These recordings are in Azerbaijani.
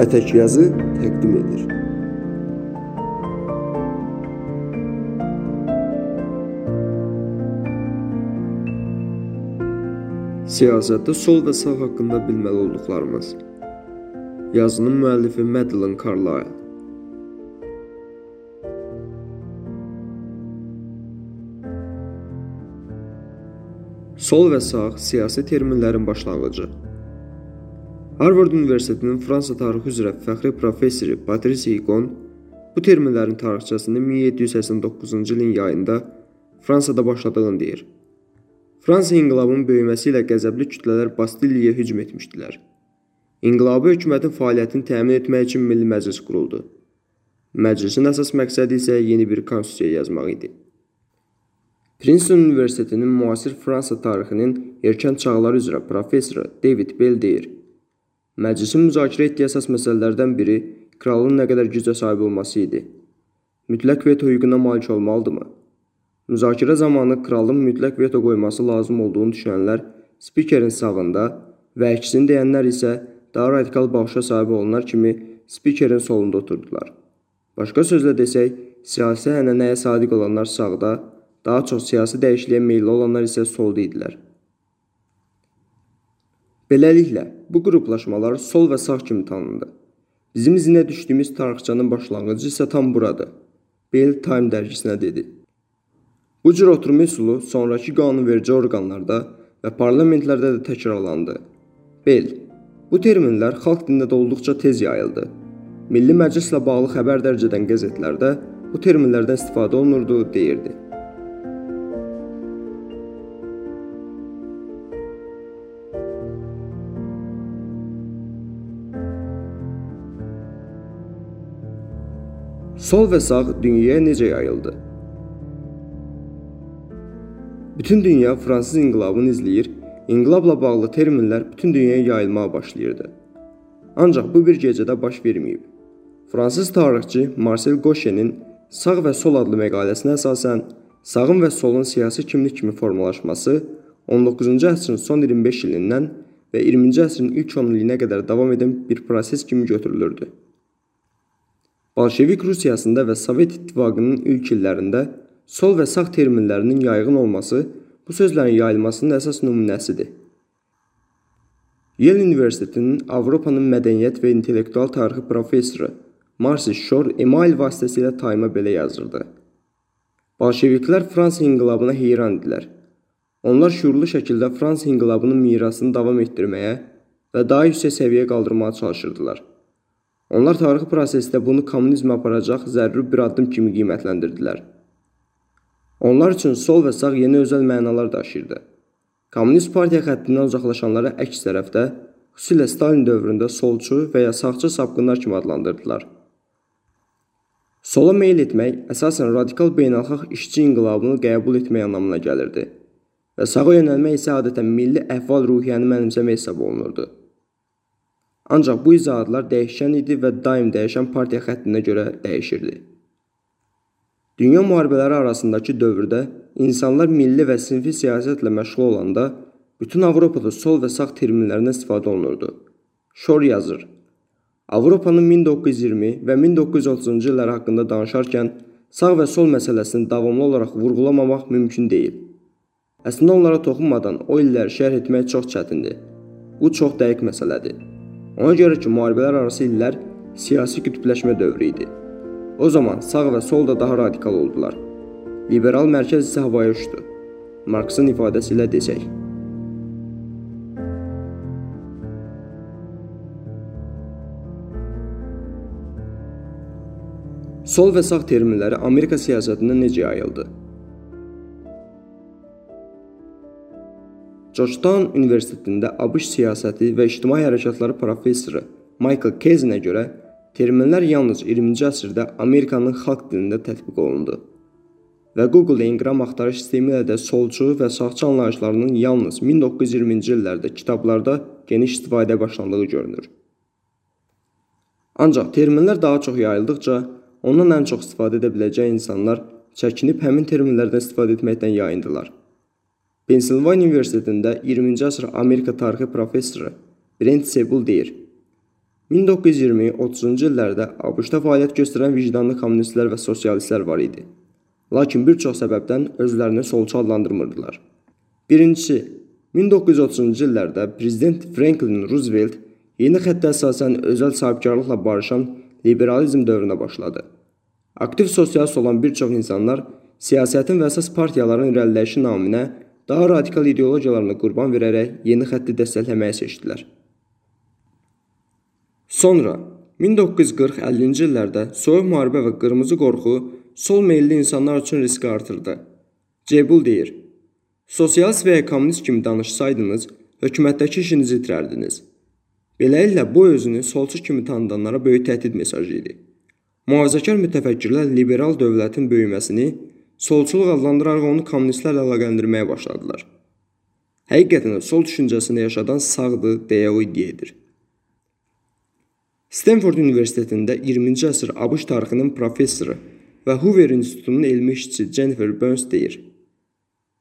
ətək yazı təqdim edir. Siyasətdə sol və sağ haqqında bilməli olduqlarımız. Yazının müəllifi Madeline Carlyle. Sol və sağ siyasi terminlərin başlanğıcı. Harvard Universitetinin Fransa tarixi üzrə fəxri professoru Patrice Higon bu terminlərin tarixçəsini 1789-cu ilin yayında Fransada başladığını deyir. Fransa inqilabının böyüməsi ilə qəzəbli kütlələr Bastiliyaya hücum etmişdilər. İnqilabi hökumətin fəaliyyətini təmin etmək üçün Milli Məclis quruldu. Məclisin əsas məqsədi isə yeni bir konstitusiya yazmaq idi. Princeton Universitetinin müasir Fransa tarixinin erkən çağları üzrə professoru David Bell deyir: Məclisin müzakirə etdiyi əsas məsələlərdən biri kralın nə qədər gücə sahib olması idi. Mütləq veto hüququna malik olmalıdırmı? Müzakirə zamanı kralın mütləq veto qoyması lazım olduğunu düşünənlər spikerin sağında və əksini deyənlər isə daha radikal baxışa sahib olanlar kimi spikerin solunda oturdular. Başqa sözlə desək, siyasi ənənəyə sadiq olanlar sağda, Daha çox siyasi dəyişikliyə meylli olanlar isə solda idilər. Beləliklə, bu qruplaşmalar sol və sağ kimi tanındı. Bizim izinə düşdüyümüz tarixçanın başlanğıcı isə tam buradır. Bell Time dərgisinə dedi. Bu cür oturma üsulu sonrakı qanunverici orqanlarda və parlamentlərdə də təkrarlandı. Bell, bu terminlər xalq dilində də olduqca tez yayıldı. Milli Məclislə bağlı xəbər dərc edən qəzetlərdə bu terminlərdən istifadə olunurdu, deyirdi. Sol və sağ dünyaya necə yayıldı? Bütün dünya fransız inqilabını izləyir, inqilabla bağlı terminlər bütün dünyaya yayılmağa başlayırdı. Ancaq bu bir gecədə baş verməyib. Fransız tarixçi Marcel Gauchenin Sağ və Sol adlı məqaləsinə əsasən sağın və solun siyasi kimlik kimi formalaşması 19-cu əsrin son 25 ilindən və 20-ci əsrin ilk 10 illiyinə qədər davam edən bir proses kimi götürülürdü. Bolşevik Rusiyasında və Sovet İttifaqının ilk illərində sol və sağ terminlərinin yayğın olması bu sözlərin yayılmasının əsas nümunəsidir. Yale Universitetinin Avropanın mədəniyyət və intellektual tarixi professoru Marsi Shor email vasitəsilə Time-a belə yazırdı. Bolşeviklər Fransa inqilabına heyran idilər. Onlar şuurlu şəkildə Fransa inqilabının mirasını davam etdirməyə və daha yüksək səviyyəyə qaldırmağa çalışırdılar. Onlar tarixi prosesdə bunu kommunizmə aparacaq zəruri bir addım kimi qiymətləndirdilər. Onlar üçün sol və sağ yeni özəl mənalar daşıyırdı. Kommunist partiya xəttindən uzaqlaşanları əks tərəfdə, xüsusilə Stalin dövründə solçu və ya sağçı sapqınlar kimi adlandırdılar. Sola meyl etmək əsasən radikal beynəlxalq işçi inqilabını qəbul etmək anlamına gəlirdi və sağa yönəlmək isə adətən milli əhval-ruhiyyəni mənimsəmək hesab olunurdu. Ancaq bu izahatlar dəyişkən idi və daim dəyişən partiya xəttinə görə dəyişirdi. Dünya müharibələri arasındakı dövrdə insanlar milli və sinfi siyasətlə məşğul olanda bütün Avropada sol və sağ terminlərindən istifadə olunurdu. Şor yazır: Avropanın 1920 və 1930-cu illər haqqında danışarkən sağ və sol məsələsini davamlı olaraq vurğulamamaq mümkün deyil. Əslində onlara toxunmadan o illəri şərh etmək çox çətindir. Bu çox dəqiq məsələdir. Ona görə ki, müharibələr arası illər siyasi qütbləşmə dövrü idi. O zaman sağ və sol da daha radikal oldular. Liberal mərkəz isə havaya uçdu. Marksın ifadəsi ilə desək. Sol və sağ terminləri Amerika siyasətində necə yayıldı? Georgetown Universitetində ABŞ siyasəti və ictimai hərəkatları professoru Michael Kezinə görə terminlər yalnız 20-ci əsrdə Amerikanın xalq dilində tətbiq olundu. Və Google enqram axtarış sistemi ilə də solçu və sağçı anlayışlarının yalnız 1920-ci illərdə kitablarda geniş istifadəyə başlandığı görünür. Ancaq terminlər daha çox yayıldıqca ondan ən çox istifadə edə biləcək insanlar çəkinib həmin terminlərdən istifadə etməkdən yayındılar. Pensilvaniya Universitetində 20-ci əsr Amerika tarixi professoru Brent Sebul deyir: 1920-30-cu illərdə ABŞ-da fəaliyyət göstərən vicdanlı kommunistlər və sosialistlər var idi. Lakin bir çox səbəbdən özlərini solçu adlandırmırdılar. Birincisi, 1930-cu illərdə prezident Franklin Roosevelt yeni xəttə əsasən özəl sahibkarlıqla barışan liberalizm dövrünə başladı. Aktiv sosialist olan bir çox insanlar siyasətin və əsas partiyaların irəliləyişi naminə daha radikal ideologiyalarına qurban verərək yeni xətti dəstəkləməyi seçdilər. Sonra 1940-50-ci illərdə soyuq müharibə və qırmızı qorxu sol meylli insanlar üçün riski artırdı. Cebul deyir: Sosialist və ya kommunist kimi danışsaydınız, hökumətdəki işinizi itirərdiniz. Beləliklə bu özünü solçu kimi tanıdanlara böyük təhdid mesajı idi. Mühafizəkar mütəfəkkirlər liberal dövlətin böyüməsini solçuluq adlandıraraq onu kommunistlərlə əlaqələndirməyə başladılar. Həqiqətən də sol düşüncəsində yaşadan sağdır deyə o iddia edir. Stanford Universitetində 20-ci əsr ABŞ tarixinin professoru və Hoover İnstitutunun elmi işçisi Jennifer Burns deyir: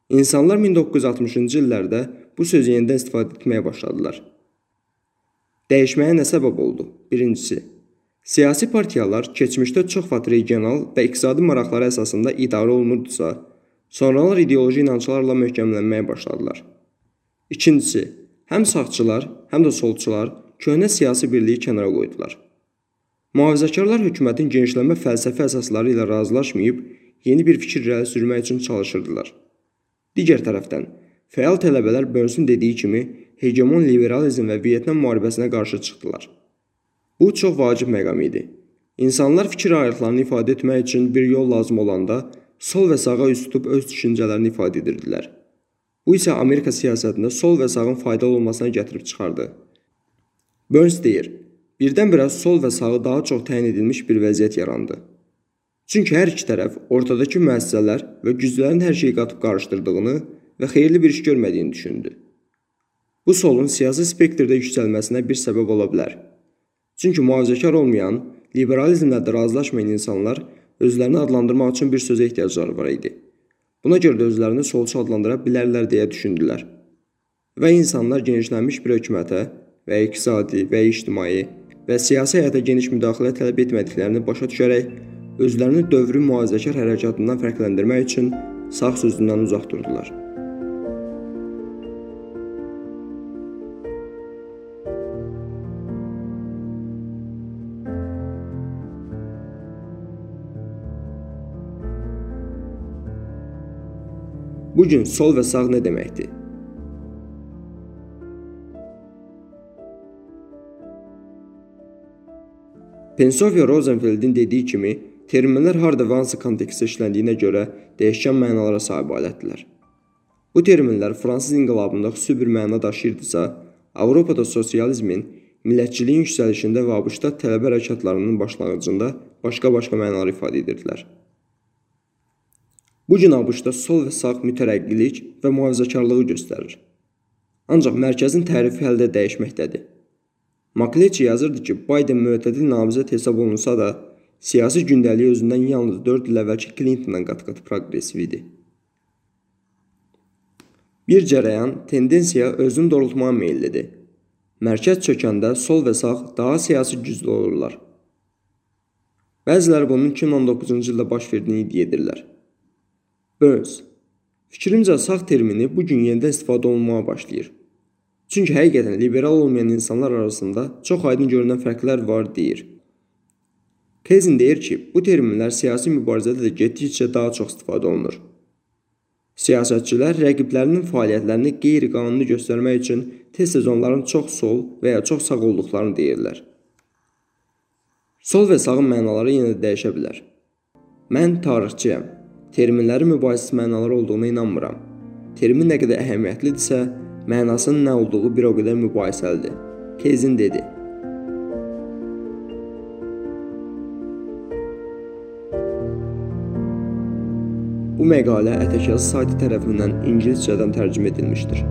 İnsanlar 1960-cı illərdə bu sözü yenidən istifadə etməyə başladılar. Dəyişməyə nə səbəb oldu? Birincisi, Siyasi partiyalar keçmişdə çox vaxt regional və iqtisadi maraqları əsasında idarə olunurdusa, sonralar ideoloji inanclarla möhkəmlənməyə başladılar. İkincisi, həm sağçılar, həm də solçular köhnə siyasi birliyi kənara qoydular. Mühafizəkarlar hökumətin genişlənmə fəlsəfi əsasları ilə razılaşmayıb, yeni bir fikir irəli sürmək üçün çalışırdılar. Digər tərəfdən, fəal tələbələr Bönsun dediyi kimi hegemon liberalizm və Vyetnam müharibəsinə qarşı çıxdılar. Bu çox vacib məqam idi. İnsanlar fikir ayrılıqlarını ifadə etmək üçün bir yol lazım olanda sol və sağa üst tutub öz düşüncələrini ifadə edirdilər. Bu isə Amerika siyasətində sol və sağın faydalı olmasına gətirib çıxardı. Burns deyir: Birdən-birə sol və sağı daha çox təyin edilmiş bir vəziyyət yarandı. Çünki hər iki tərəf ortadakı müəssisələr və güclərin hər şeyi qatıb qarışdırdığını və xeyirli bir iş görmədiyini düşündü. Bu solun siyasi spektrdə yüksəlməsinə bir səbəb ola bilər. Çünki mühafizəkar olmayan, liberalizmlə də razılaşmayan insanlar özlərini adlandırmaq üçün bir sözə ehtiyacları var idi. Buna görə də özlərini solçu adlandıra bilərlər deyə düşündülər. Və insanlar genişlənmiş bir hökumətə və iqtisadi və ictimai və siyasi həyata geniş müdaxilə tələb etmədiklərini başa düşərək özlərini dövrün mühafizəkar hərəkatından fərqləndirmək üçün sağ sözündən uzaq durdular. Bu gün sol və sağ nə deməkdir? Pensovia Rosenfeldin dediyi kimi, terminlər harda və hansı kontekstdə işləndiyinə görə dəyişkən mənalara sahib alətdirlər. Bu terminlər fransız inqilabında xüsusi bir məna daşıyırdısa, Avropada sosializmin, millətçiliyin yüksəlişində və ABŞ-da tələbə hərəkatlarının başlanğıcında başqa-başqa mənalar ifadə edirdilər. Bu gün ABŞ-da sol və sağ mütərəqqilik və mühafizəkarlığı göstərir. Ancaq mərkəzin tərifi hələ də dəyişməkdədir. Makleçi yazırdı ki, Biden mütədil namizəd hesab olunsa da, siyasi gündəliyi özündən yalnız 4 il əvvəlki Clintondan qat-qat progressiv idi. Bir cərəyan tendensiya özünü doğrultmağa meyllidir. Mərkəz çökəndə sol və sağ daha siyasi güclü olurlar. Bəziləri bunun 2019-cu ildə baş verdiyini iddia edirlər. Burns. Fikrimcə sağ termini bu gün yenidən istifadə olunmağa başlayır. Çünki həqiqətən liberal olmayan insanlar arasında çox aydın görünən fərqlər var deyir. Kezin deyir ki, bu terminlər siyasi mübarizədə də getdikcə daha çox istifadə olunur. Siyasətçilər rəqiblərinin fəaliyyətlərini qeyri-qanuni göstərmək üçün tez-tez onların çox sol və ya çox sağ olduqlarını deyirlər. Sol və sağın mənaları yenə də dəyişə bilər. Mən tarixçiyəm. Terminlərin mübahissiz mənaları olduğuna inanmıram. Termin nə qədər əhəmiyyətlidirsə, mənasının nə olduğu bir o qədər mübahisəlidir. Kezin dedi. Bu məqalə Ətəkəz saytı tərəfindən ingiliscədən tərcümə edilmişdir.